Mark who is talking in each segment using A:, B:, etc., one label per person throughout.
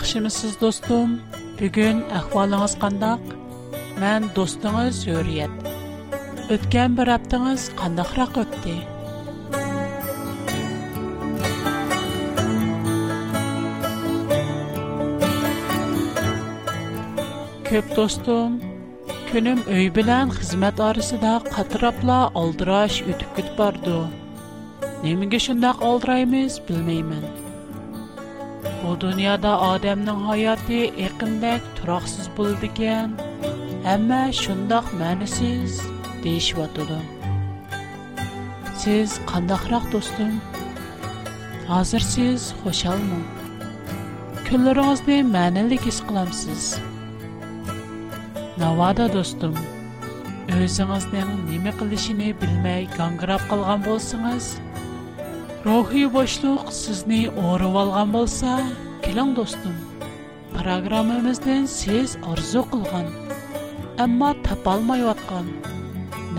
A: Яхшымысыз достум? Бүгүн ахвалыңыз кандак? Мен достуңуз Юрият. Өткөн бир аптаңыз кандагыраак өттү? Көп достум, күнүм өй билен хизмет арасында катырапла алдыраш өтүп кетип барды. Немеге шундай алдырайбыз, билмеймин. bu dunyoda odamning hayoti eqindak turoqsiz bo'ladigan hamma shundoq ma'nisiz deyishyotidi siz qandoqroq do'stim hozir siz xushalmi kunlaringizni ma'nilik his qilamsiz Navada do'stim o'zingizning nima qilishini bilmay gangirab qolgan bo'lsangiz Рухи бошлук сизни орып алған болса, келиң достым, Программабыздан сіз арзу қылған, амма тапа алмай аткан,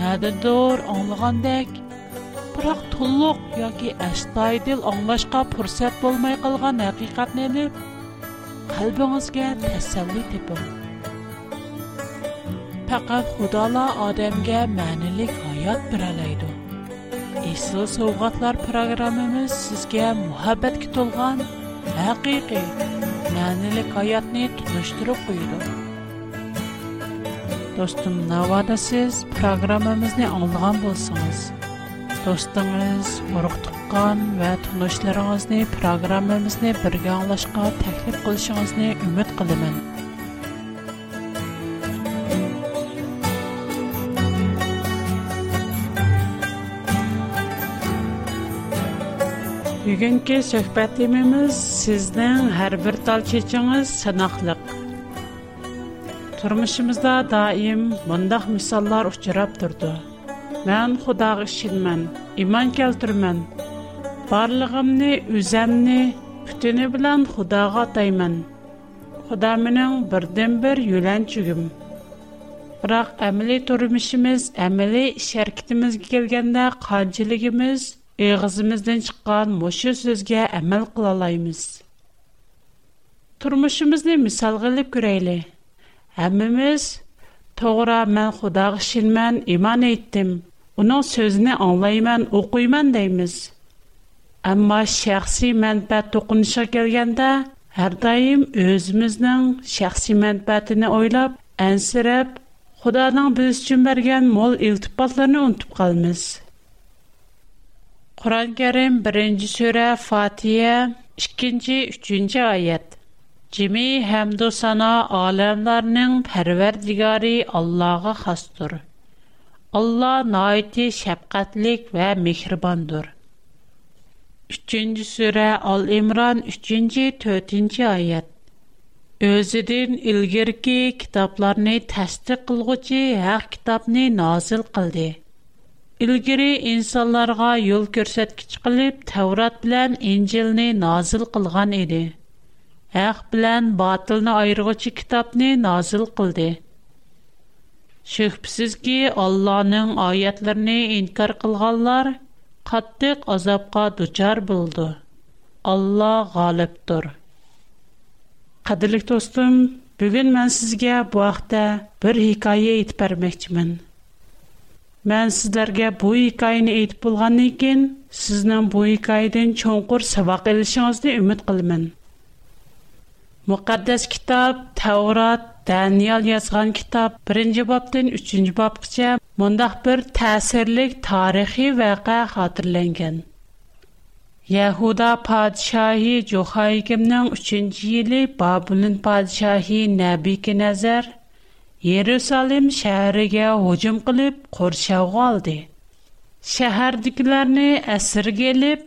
A: нададыр аңлагандак, бирок толук яки аштайдыл аңлашка фурсат болмай калган хакыйкатны элеп, калбыңызга тасалли тепиң. Пақат Худала адамга мәнилик хаят бирелейді. Esıl Sovgatlar programımız sizge muhabbetki tolgan, haqiqi, mənilik hayatını tunuşturup buyurdu. Dostum navada siz programımızı anlayan bulsanız, dostunuz, uruqtıqan və tunuşlarınızı programımızı birgə anlaşqa təklif qilişinizini ümid qilimin. بیگن که صحبتی می‌می‌ز سیدن هر برتال چیچانگز سنخلق. ترمش می‌زد دائم منده مثال‌لار اخیراب دارد. من خدا قشید من، ایمان کل در من، بارلگم نی، ازم نی، پتنه بلند خدا قطای من، خدا ئېغىزىمىزدىن چىققان مۇشۇ سۆزگە ئەمەل قىلالايمىز تۇرمۇشىمىزنى مىسالغا ئېلىپ كۆرەيلى ھەممىمىز توغرا مەن خۇداغا ئىشىنىمەن ئىمان ئېيتتىم ئۇنىڭ سۆزىنى ئاڭلايمەن ئوقۇيمەن دەيمىز ئەمما شەخسىي مەنپەئەت توقۇنۇشىغا كەلگەندە ھەر دائىم ئۆزىمىزنىڭ شەخسىي مەنپەئەتىنى ئويلاپ ئەنسىرەپ خۇدانىڭ بىز مول ئىلتىپاتلىرىنى ئۇنتۇپ Kur'an-ı Kerim 1. Sure Fatiha 2. 3. ayet. Cimi hamdü sana alemlerinin perverdigari Allah'a xastır. Allah naiti şefkatlik ve mihribandır. 3. sure Al-İmran 3. 4. ayet. Özüdün ilgirki kitaplarını təsdiq qılğıcı haq kitabını nazil qıldı. Илгири инсаларға yo'l көрсет кич қилип Таврат билан инжилни назил қылған иди. Ах билан батылны айрғочи китапни назил қылди. Шыхпсізгі Алланың айатларни инкар қылғалар, қаттық азапға дучар бұлды. Алла ғалип дур. Қадырлик тостым, бігін мэн сізге бұ ахта хикая Мен sizlərə bu hekayəni aytıb bolğandan kən sizin bu hekayədən çonqur savaq alışınızı ümid qılmın. Müqəddəs kitab Tavrat, Daniel yazğan kitab 1-ci babdan 3-cü babgacha mundaq bir təsirlik tarixi vaqe xatırlangan. Yahuda padşahı Johaykimning 3-cü yili Babilon padşahı Nabi Yerusalim shahriga hujum qilib qo'rshavga oldi. Shahardagilarni asirga olib,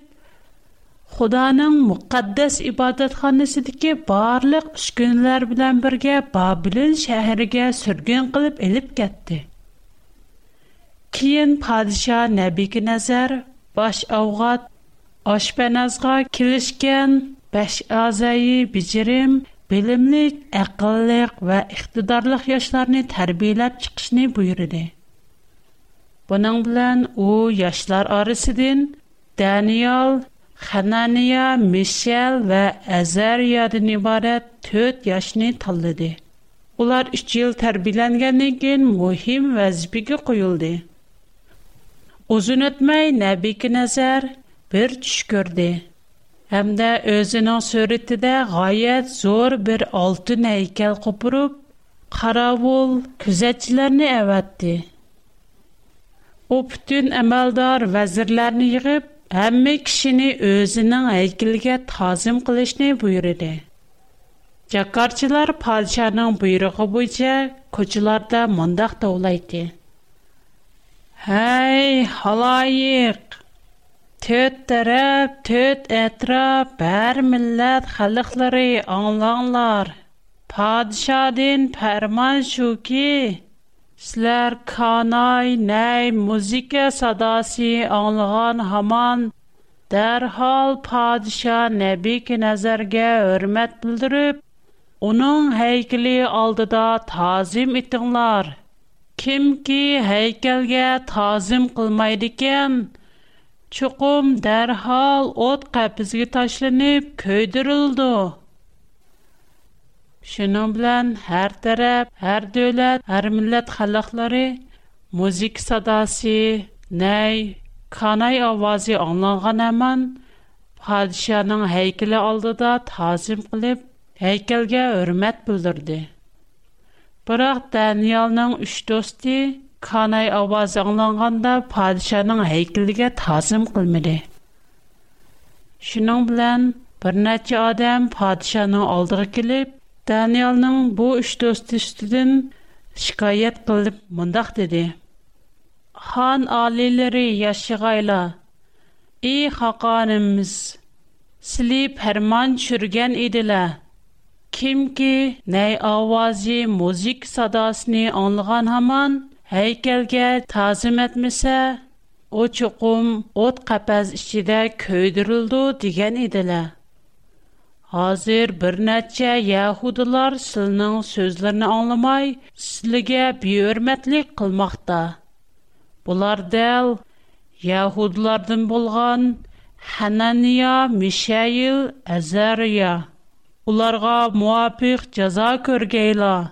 A: Xudoning muqaddas ibodatxonasidagi barliq uskunalar bilan birga Babilin shahriga sürgün qilib elib ketdi. Keyin padişah Nəbiki Nəzər bosh avg'at oshpanazga kilişkən Bəş azayi bijirim bilimlik, əqilliq və iqtidarlıq yaşlarını tərbiyyələb çıxışını buyurdu. Bunun bilən o yaşlar arasından Daniel, Xananiya, Mişel və Əzəriyadan ibarət 4 yaşını tanladı. Ular 3 il tərbiyələngəndən kən mühim vəzifəyə qoyuldu. Uzun ötməy Nəbi Nəzər bir düş gördü. hamda o'zining suratida g'oyat zo'r bir oltin haykal qo'pirib qarovul kuzatchilarni avatdi u butun amaldor vazirlarni yig'ib hamma kishini o'zining haykaliga tozim qilishni buyurdi jakarchilar падишаның buyrug'i бойынша ko'chalarda mundoq tovlaydi hay haloyiq Төт тәрәп, төт әтрап, бәр милләт халықлары аңланлар. Падишадин пәрман шу ки, сләр канай, нәй, музыка садасы аңлыған хаман, дәрхал падиша нәби ки нәзәргә өрмәт білдіріп, оның хәйкілі алдыда тазим итіңлар. Кім ки хәйкәлгә тазим қылмайды кен, чуқум дәрхал от қапызге ташланып, көйдірілді. Шынан білән, әр тәрәп, әр дөләт, әр милләт халықлары музик садасы, нәй, канай авазы аңланған әман, падишаның хәйкілі алды да тазым қылып, хәйкілге өрмәт бұлдырды. Даниялның үш досты, Қанай ауаз аңланғанда падишаның хайкілдіге тазым қылмеді. Шының білән, бір адам падишаның алдығы келіп, Даниялның бұ үш дост үстіден шикайет қылып мұндақ деді. Хан алилері яшығайла, «И хақанымыз, сілі пәрман шүрген еділі, кімке нәй ауазы музик садасыны аңлыған хаман, haykalga tazim etmasa u chuqum o't qapaz ichida ko'ydirildi degan edilar hozir bir necha yahudilar sizning so'zlarini anglamay sizlarga behurmatlik qilmoqda bular dal yahudlardan bo'lgan hananiya mishayil azariya ularga muvofiq jazo ko'rgaylar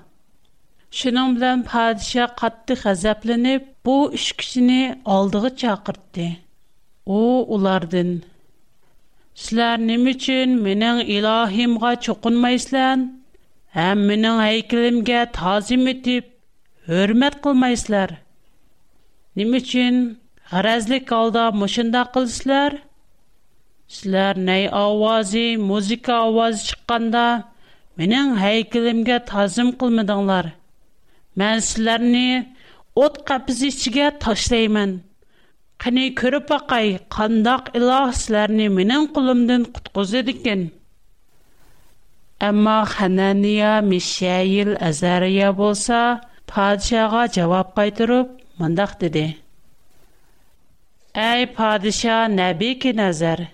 A: Шуның белән падиша катты хәзәпләнеп, бу үш кешене алдыгы чакыртты. У улардан: "Сизләр ним өчен минең илаһимга чукынмайсызлар? Һәм минең һәйкәлемгә тазим итеп, хөрмәт кылмайсызлар? Ним өчен гаразлык алда мошында кылсызлар? Сизләр ней авызы, музыка авызы чыкканда, минең һәйкәлемгә тазим кылмадыңлар?" Мән сілерні от қапыз ішіге ташлаймын. Қане көріп бақай, қандақ илах сілерні менің құлымдың құтқызы декен. Әмма Ханания, Мишәйіл, Азария болса, падишаға жауап қайтырып, мұндақ деді. Әй падиша, нәбеки назар,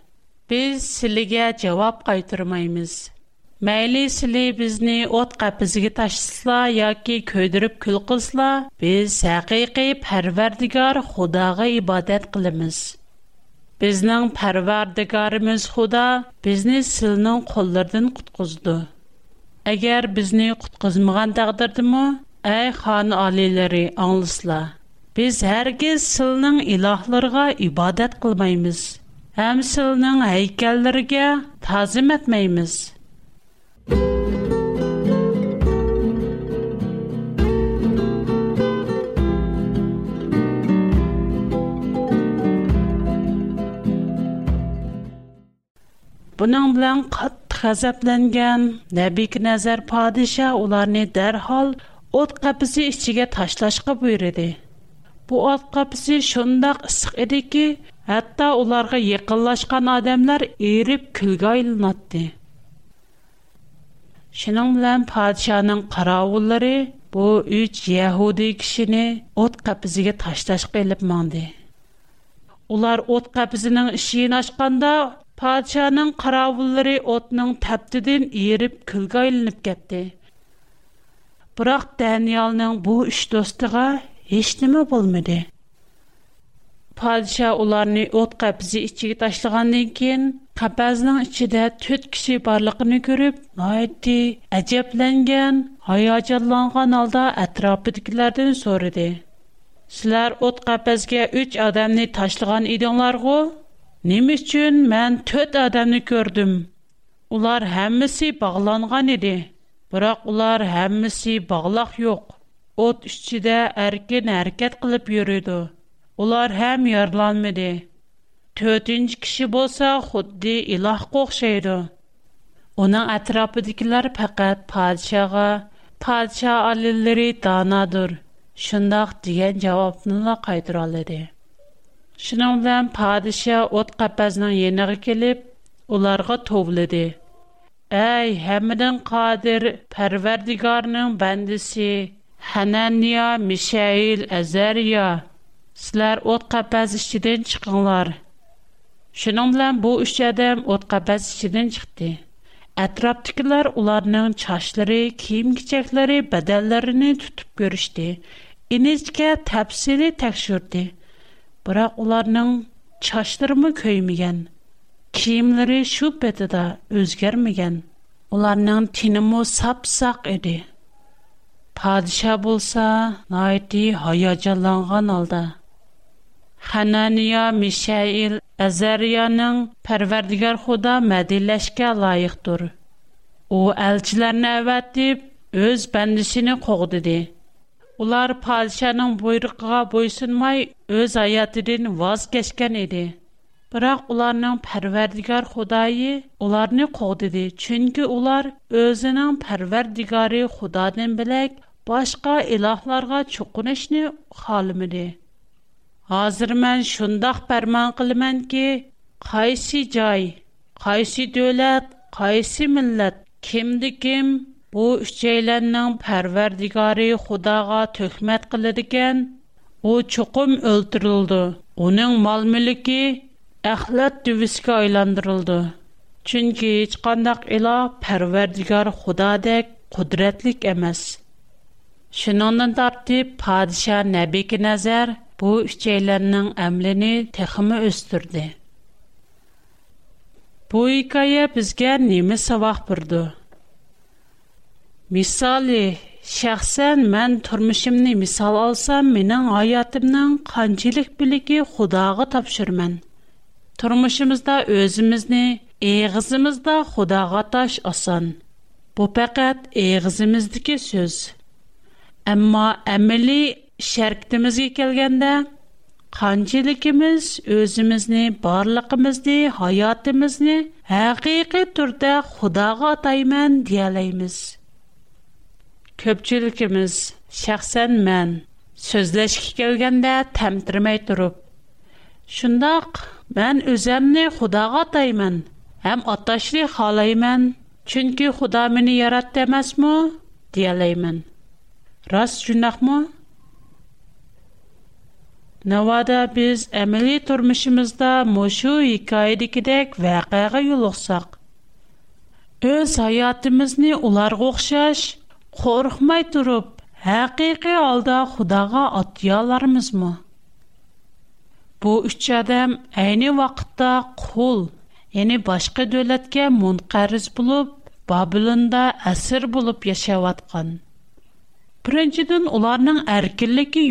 A: біз сіліге жауап қайтырмаймыз. Мәйлі сілі бізні от қапызығы ташысыла, яки көйдіріп күл қызыла, біз сәқиқи пәрвердігар худаға ибадет қылымыз. Бізнің пәрвердігарымыз худа бізні сілінің қолырдың құтқызды. Әгер бізні құтқызмыған дағдырды мұ, әй хан алилері аңлысыла. Біз әргіз сілінің илахларға ибадет қылмаймыз. Әм сілінің әйкәлірге Buning bilan qattiq g'azablangan Nabik Nazar podsha ularni darhol o't qapisi ichiga tashlashga buyurdi. Bu o't qapisi shundoq issiq ediki, hatto ularga yaqinlashgan odamlar erib kulga aylanatdi. Şinan bilen padişanın karavulları bu üç Yahudi kişini ot kapizige taştaş gelip mandi. Ular ot kapizinin işiyin aşkanda padişanın karavulları otnun taptidin erip külge ilinip getdi. Bırak Daniel'nin bu üç dostiga hiç nimi bulmadi. Padişa ularını ot kapizi içi taşlıgandinkin Qapazning ichida 4 kishi borligini ko'rib, noyati ajablangan, hayajonlangan holda atrofidagilardan so'radi. Sizlar o't qapazga 3 odamni tashlagan edinglar-ku? Nima uchun men 4 odamni ko'rdim? Ular hammasi bog'langan edi. Biroq ular hammasi bog'laq yo'q. O't ichida erkin harakat qilib yuridi. Ular ham yorlanmadi to'rtinchi kishi bo'lsa xuddi ilohga o'xshaydi uning atrofidagilar faqat podshoga podsho olillari donodir shundoq degan javobni qaytaroladi shuning bilan podsho o't qafasning yeniga kelib ularga tovladi ey hamidin qodir parvardigorning bandisi hananiya mishail azariya sizlar o't qafas ichidan chiqinglar Şunun bilan bu üç adam ot qabəs içidən çıxdı. Ətrafdakılar onların çaşları, kiyim-kiçəkləri, bədənlərini tutub görüşdü. İnizcə təfsili təkşürdü. Biroq onların çaşlarımı köyməyən, kiyimləri şu bədədə özgərməyən, onların tinimi sapsaq idi. Padişah bolsa, naiti hayacanlanğan halda. Xananiya, Mişail, Əzəriyanın Pərverdigar Xuda mədilləşkə layiqdir. O elçilərini əvətib öz bəndisini qoğdidi. Ular padişahın buyruğuna boysunmay öz həyatından vazgeçkən idi. Бірақ ularning Parvardigar Xudoyi ularni qo'g'didi, chunki ular o'zining Parvardigori Xudodan bilak boshqa ilohlarga cho'qinishni xohlamadi. Hazır mən şundaq pərman qılmən ki, qaysi joy, qaysi dövlət, qaysi millət, kimdi kim, bu üçeylənnin pərverdigari xudağa töhmət qılıdikən, o çoxum öldürüldü. Onun mal-mülki əxlət düviskə aylandırıldı. Çünki heç qandaq ilah pərverdigar xudadək qudrətlik emas. Şunondan tartib padişah Nəbi ki nəzər bu üç çeylərinin əmlini təximi östürdü. Bu hikayə bizgə nimi savaq bұrdı. Misali, şəxsən mən türmüşümni misal alsam, minən hayatımdan qancilik biliki xudağı tapşırmən. Türmüşümüzda özümüzni, eğizimizda xudağa taş asan. Bu pəqət eğizimizdiki söz. Əmma əməli شرکتیمیز یکلگنده خانچیلیکیمیز ازیمیز نی بارلکیمیز نی حیاتیمیز نی حقیقی طرده خدا قطایمن دیالیمیز کبچیلیکیمیز شخص من سۆزلەش كەلگەندە تەمترمەي تۇرۇپ. شۇنداق مەن ئۆزەمنى خداغا تايمەن ھەم ئاتاشنى خالايمەن چۈنكى خدامىنى يارات دەمەسمۇ؟ Nəvada biz əməli tormışımızda məşu hikayədikidək vəqəqə yol Өз Öz hayatımızını ular qoxşaş, qorxmay turub, həqiqi alda xudağa atyalarımız mı? Bu üç ədəm əyni vaqtda qul, yəni başqı dövlətkə mün qəriz bulub, Babilonda əsir bulub yaşavatqan. Pürəncədən onlarının ərkirləki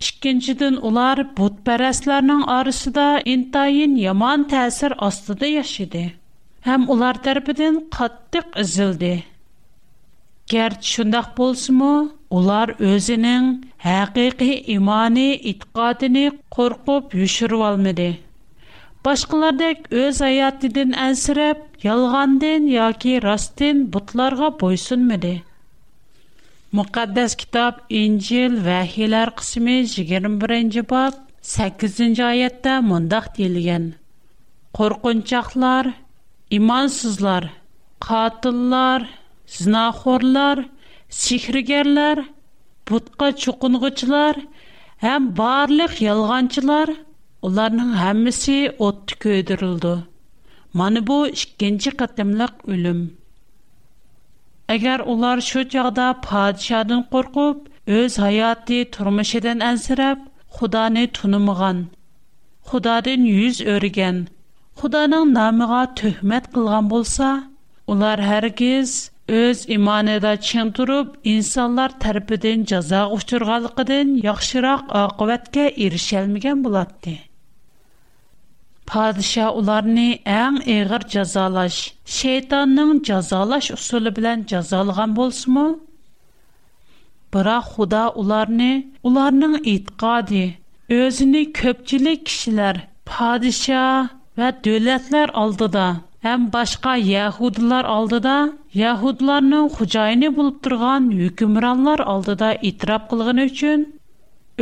A: Иккинчиден улар бутпарасларының арасында интайын яман тәсир астыда яшәде. Һәм улар тарафыдан каттык изылды. Гәрч шундый булсымы, улар özенең һақиқи имани иткытын куркып үшерә алмады. Башкалардак үз аятыдан әсрэп, ялгандан яки растын бутларга буйсынмыды? Müqəddəs kitab İncil Vəhilər qismi 21-ci bab 8-ci ayətdə mündəq deyilən: Qorxunçaqlar, imansızlar, qatillər, zinaxorlar, sihrgərlər, butqa çuqunğuçular, həm barlıq yalğançılar, onların hamısı otdu köydürüldü. Mana bu ikinci qatımlıq ölüm. Əgər onlar şu çağda padişahdan qorxub, öz həyatı, turmuşidən ənsirəb, Xudanı tunumğan, Xudadan yüz örgən, Xudanın namığa töhmət qılğan bolsa, ular hərgiz öz imanida çın durub, insanlar tərəfindən cəza uçurğanlıqdan yaxşıraq aqibətə erişəlməyən bulatdı. Падиша уларни ән эгыр жазалаш, шейтанның жазалаш усулы белән жазалган болсымы? Бара худа уларни, уларның итқади, өзіні көпчілі кишилар, падиша вә дөлетлер алдыда, әм башка яхудылар алдыда, яхудыларның хучайни болып турган юкимранлар алдыда итрап қылғын өчін,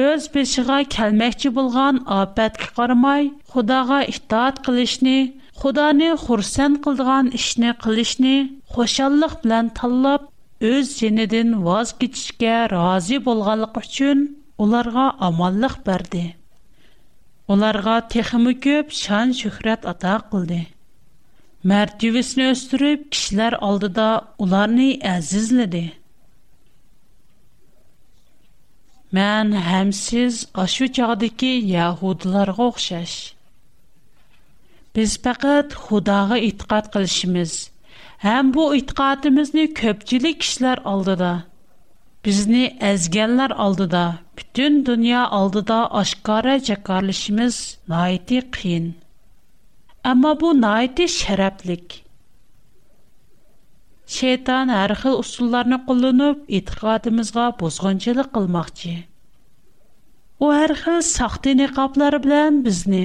A: Өз بیشگاه کلمه چی بولغان آپت کارمای خداگا احترات کلیش نی خدا نه خورسند کلدن اش таллап, کلیش نی خوشالخ بلند تلاب از جنیدن واسکیش که راضی بولغال قشن اولارگا آمالخ برده اولارگا تخمکیب شان شکرت اتاقلده مرتیوس نوستروب کشلر Mən həmsiz aşu çağdakı Yahudlarga oxşaş. Biz faqat Xudağa etiqad qilishimiz həm bu etiqadimizni köpçülük kişilər aldıda, bizni əzgənlər aldıda, bütün dünya aldıda aşkara cəkarlışımız naiti qiyin. Amma bu naiti şərəflik. Şeytan har xil usullarni qo'llanib, e'tiqodimizga buzg'unchilik qilmoqchi. U har xil saxta niqoblar bilan bizni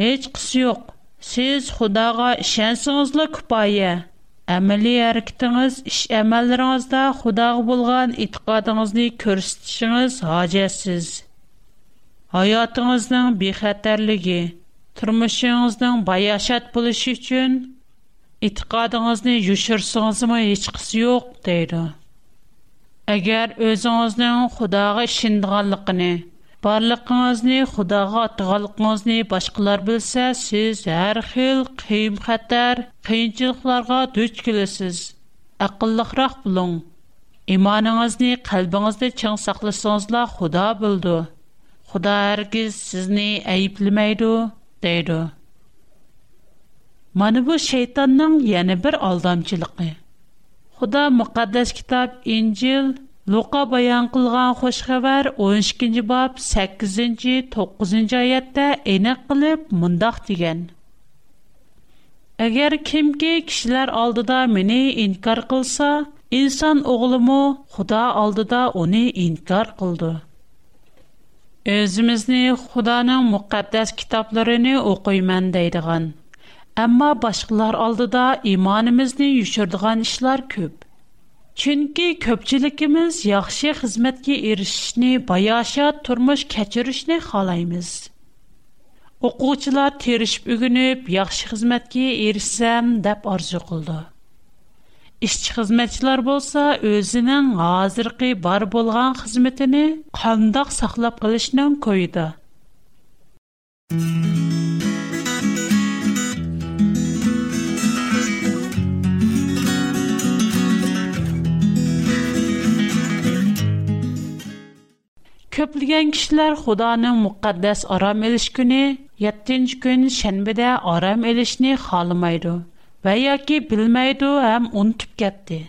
A: hech qisi yo'q. Siz Xudoga ishansangizlar kifoya. Amaliy harakatingiz, ish amallaringizda Xudoga bo'lgan e'tiqodingizni ko'rsatishingiz hojatsiz. Hayotingizning bexatarligi, turmushingizning bayashat bo'lishi uchun Итқадыңгызны юшырсаңзымы һеч кисә юк, дейдәр. Әгәр өзеңнең Худога шиңдәнлеген, барлыгыңны Худога тиңәлеген башкалар белсә, сез һәр хил кыйм хатар, кенҗилләргә төч килесез. Акылликрак булуң. Иманыңны калбыңзда чаң сакласаңзла Худо бөлдү. Худо һәргиз сезне Мана бу шейтанның яны бер алдамчылыгы. Худа мукаддас китап Инҗил Лука баян кылган хош хәбәр 12нче баб 8нче 9нче аятта эне кылып мондак дигән. Әгәр кимге кишләр алдыда мине инкар кылса, инсан оглымы Худа алдыда уни инкар кылды. Өзимизне Худаның мукаддас китапларын окуйман дидегән. Әмма башқалар алдыда иманымызны юшырдыған ішлар көп. Чөнки көпчілікіміз яхшы хизмәткә erishishni, баяша turmush кечеришне халаймыз. Оқучылар теришіп үгініп, яхшы хизмәткә erishsam деп арзу қылды. ishchi xizmatchilar bo'lsa o'zining hozirgi bor bo'lgan xizmatini qandoq saqlab qolishning ko'yida Көплеген кişiler Xudanın müqəddəs aram eliş günü 7-ci gün şənbədə aram elişni xalamaydı və ya ki bilməydi həm unutub getdi.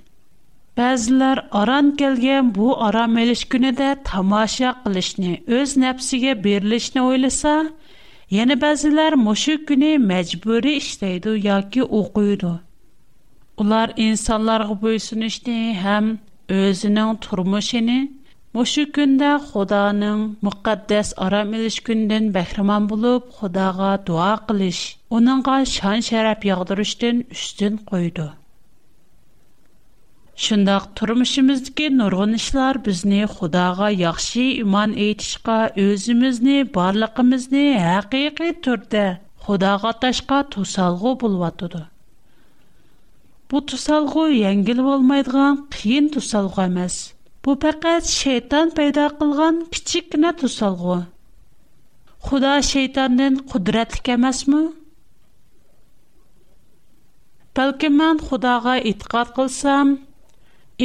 A: Bəziləri aran gələn bu aram eliş günüdə tamaşa qilishni, öz nəfsinə berilishni oylasa, yana yəni bəziləri məşu günü məcburi işləydi yoki oxuydu. Ular insanlara bo'ysunishni ham o'zining turmushini Мошу күндә Худаның мөхәддәс арам илеш күндән бәхриман булып, Худага дуа кылыш, уныңга шан шарап ягъдырыштан үстен койды. Шундак турмышымыздагы нургын ишләр безне Худага яхшы иман әйтишка, өзимизне, барлыгымызны хакыйкый төрдә Худага ташка тусалгы булватыды. Бу тусалгы яңгыл булмайдыган, қиен тусалгы эмес. Бу пәкать шайтан пайда кылган кичик кенә тусалгы. Худа шайтанның кудратлы кемәсме? Бәлки мен Худага иткат кылсам,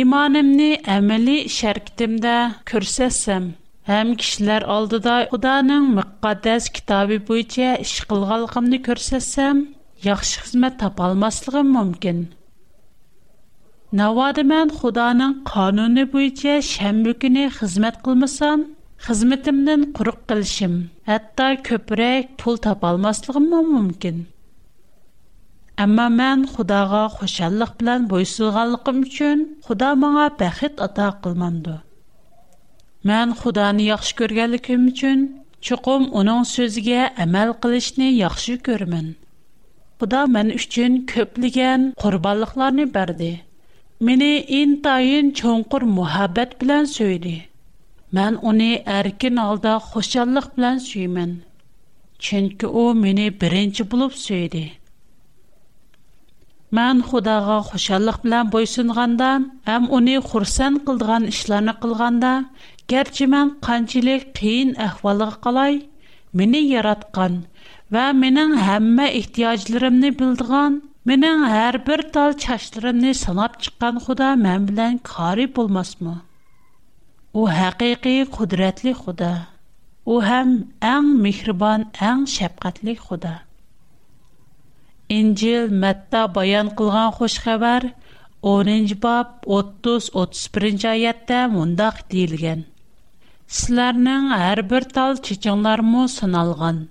A: иманымны әмәли шәркитемдә күрсәсәм, һәм кишләр алдыда Худаның мөкъаддәс китабы буенча эш кылганлыгымны күрсәсәм, яхшы хезмәт тапа алмаслыгым мөмкин. Навады мен Худаның кануны буйча шәмбе күне хезмәт кылмасам, хезмәтемнән курык кылышым, хәтта көпрәк пул тап алмаслыгым мы мөмкин. Әмма мен Худага хошанлык белән буйсылганлыгым өчен Худа моңа бәхет ата кылмамды. Мен Худаны яхшы күргәнлегем өчен чуқым оның сөзге әмәл кылышны яхшы көрмен. Худа мен өчен Мені ин тайын чонқур муаббэт билан сөйди. Мен уни аркин алда хушалық билан сөймін. Чынки у мини биринчі булуп сөйди. Мен худаға хушалық билан бойсунғандан, ам уни хурсан қылдған ішланы қылғандан, герчі ман қанчили кейін ахвалыға қалай, мини яратған ва минин хамма ихтияжлірімні билдған, Менен ар бир тал чачларымны санап чыккан Худо мен менен кари болмасмы? У хакыйкы кудратлы худа. У хам эң мехрибан, эң шафкатлы худа. Инжил Матта баян кылган хош хабар 10 бап 30-31 аятта мындак дийилген. Силернин ар тал чичиңлар мо саналган.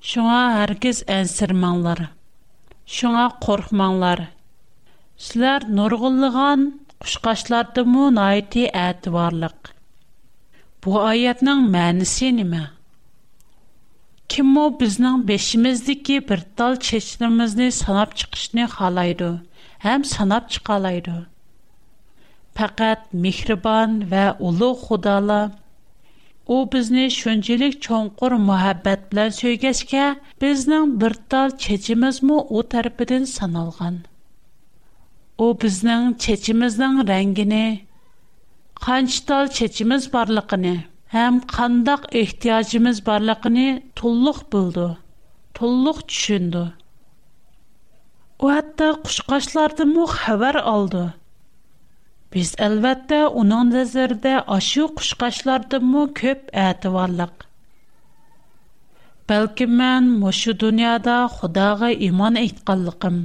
A: Шуңа аркез ансырмаңлар. Шуңа қорқмаңлар. Сілер нұрғылыған құшқашларды мұн айты әті барлық. Бұ айетнің мәнісі немі? Кім о біздің бешіміздікі бір тал чешінімізді санап чықшыны қалайды, әм санап чықалайды. Пәкәт мекрібан вә ұлы құдалы O bizni şöncelik çonqur muhabbət bilan söygəşkə, bizning bir dal çechimizmi o tərəfindən sanalğan. O bizning çechimizning rəngini, qanç dal çechimiz barlığını, həm qandaq ehtiyacımız barlığını tulluq bildi, tulluq düşündü. O hətta quşqaşlardan mu xəbər aldı. Biz əlbəttə onun nəzərdə aşı quşqaşlardımı köp ətivarlıq. Бәлки мен мошу дөньяда Худага иман әйткәнлыгым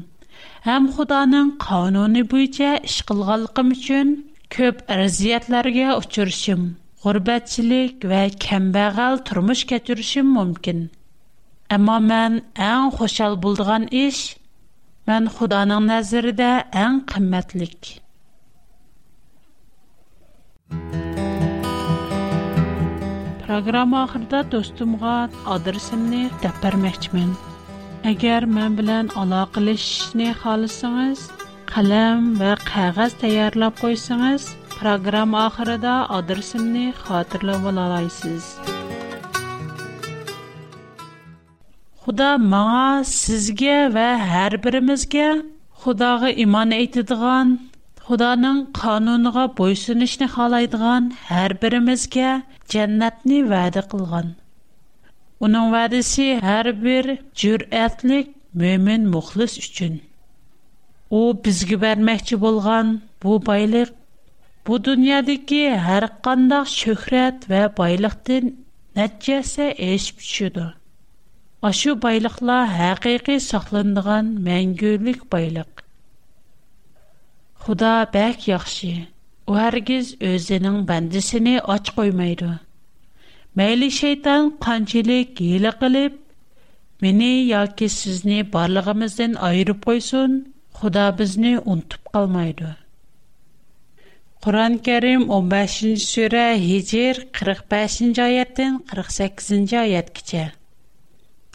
A: һәм Худаның кануны буенча эш кылганлыгым өчен көп әрзиятләргә учрышым, гурбәтчилек ва кәмбәгал тормыш кечүришем мөмкин. Әмма мен әң хушал булдыган эш мен Худаның нәзәрендә әң кыйммәтлек. Программа ахырда достумга адресимни деп бермекчимин. Эгер мен билан алоқалашишни халысыңыз, қалам ва қағаз таярлап қойсаңыз, программа ахырда адресимни хатırlап алаласыз. Худа маңа, сизге ва ҳар биримизге Худога имон айтдиган Xudanın qanuniga bo'ysunishni xohlaydigan har birimizga jannatni va'da qilgan. Uning va'dasi har bir jur'atlik mo'min muxlis uchun. U bizga bermoqchi bo'lgan bu boylik bu dunyodagi har qanday shuhrat va boylikdan natijasi eshib tushadi. Aşu baylıqlar həqiqi saxlanılan məngülük baylıq. Худа бәк яхшы. У һәргиз өзенең бәндисенә ач қоймайды. Мәйле шайтан қанчелек гейлі қылып, мені яки сізіне барлығымызден айырып қойсын, Худа бізіне ұнтып қалмайды. Құран кәрім 15-ші сүрі Хеджер 45-ші айеттен 48-ші аят кіче.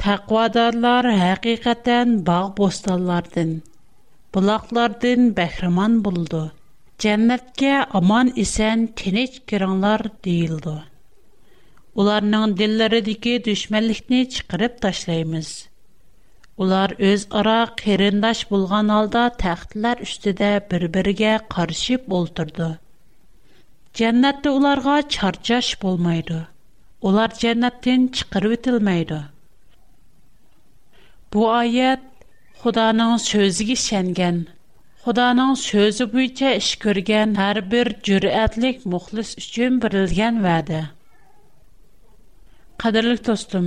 A: Тақвадарлар әқиқаттен бағ босталлардың. buloqlardan bahramon bo'ldi jannatga omon eson tinch kiringlar deyildi ularning dillaridagi dushmanlikni chiqarib tashlaymiz ular o'zaro qarindosh bo'lgan holda taxtlar ustida bir biriga qarshib o'ltirdi jannatda ularga charchash bo'lmaydi ular jannatdan chiqarib etilmaydi bu oyat Xudanın sözüge şəngan, Xudanın sözü bo'yicha ish ko'rgan har bir jur'atlik muxlis uchun berilgan va'da. Qadrli do'stim,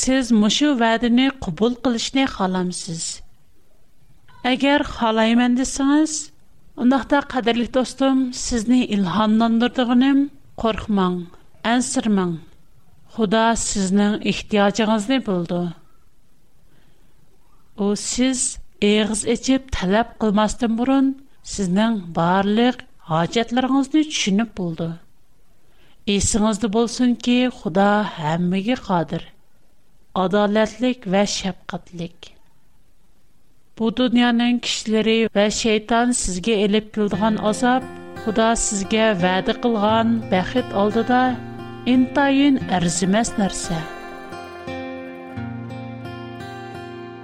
A: siz mushu va'dani qabul qilishni xolamsiz. Agar xolayman desangiz, undaqda qadrli do'stim, sizni ilhomlantirdiganim qo'rqmang, ansirmang. Xudo sizning ehtiyojingizni bildi. О, siz ایغز اچیب талап قلماستن برون سیزنن بارلیق حاجت لرغنزنی چنب بولدو ایسیغنز ки, بولسن که خدا همگی قادر عدالتلک Бу شبقتلک بو دنیا نین کشلری و شیطان سیزگی ایلیب کلدغان ازاب خدا سیزگی وید قلغان بخید آلده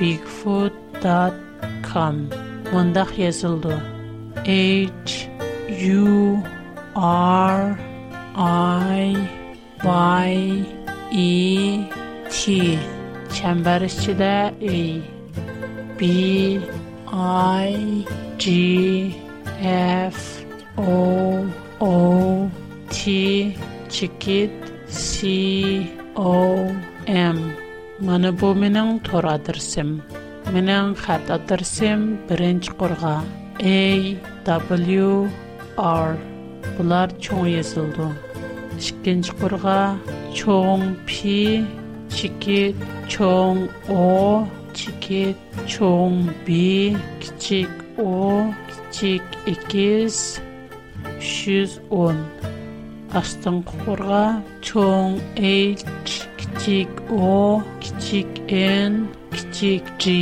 A: bigfoot.com mundaq yazıldı. H U R I Y E T çember içinde E B I G F O O T çikit C O M Мана бу менің тора дырсым. Менің хата дырсым бірінч құрға. A, W, R. Бұлар чоң езілді. Шыкенч құрға чоң P, чекет чоң O, чекет чоң B, кичек O, кичек X, Қастын құрға, чон, эй, ч, кичик, о, кичик, н, кичик, джи.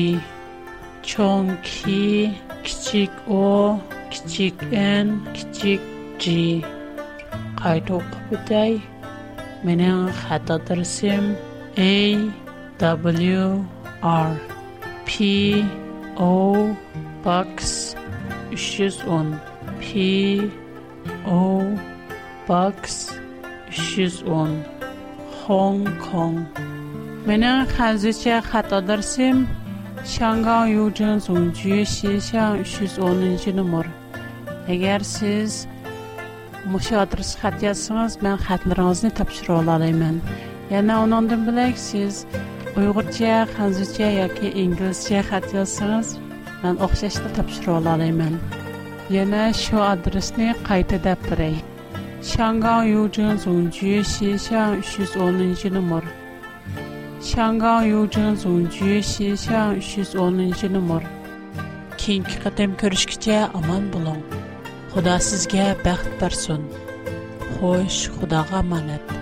A: Чон, ки, кичик, о, кичик, н, кичик, джи. Қайту қыпы дай. Менен хатадарсим. Эй, даблю, ар. Пи, оу, бакс, 310, он. Пи, box issues on Hong Kong. Mening hazircha xatodir sim Shangang Yujin Songju Xishang 310 nomer. Agar siz mushu adres xat yozsangiz, men xatlaringizni topshira olaman. Yana undan bilak siz Uyg'urcha, Xanzircha yoki inglizcha xat yozsangiz, men o'xshashda topshira olaman. Yana shu adresni qayta deb 香港邮政总局线下徐左能记的么？香港邮政总局线下徐左能记的么？keyingi qatam ko'rishgacha omon bo'ling xudo sizga baxt bersin Хош, xudoga omonat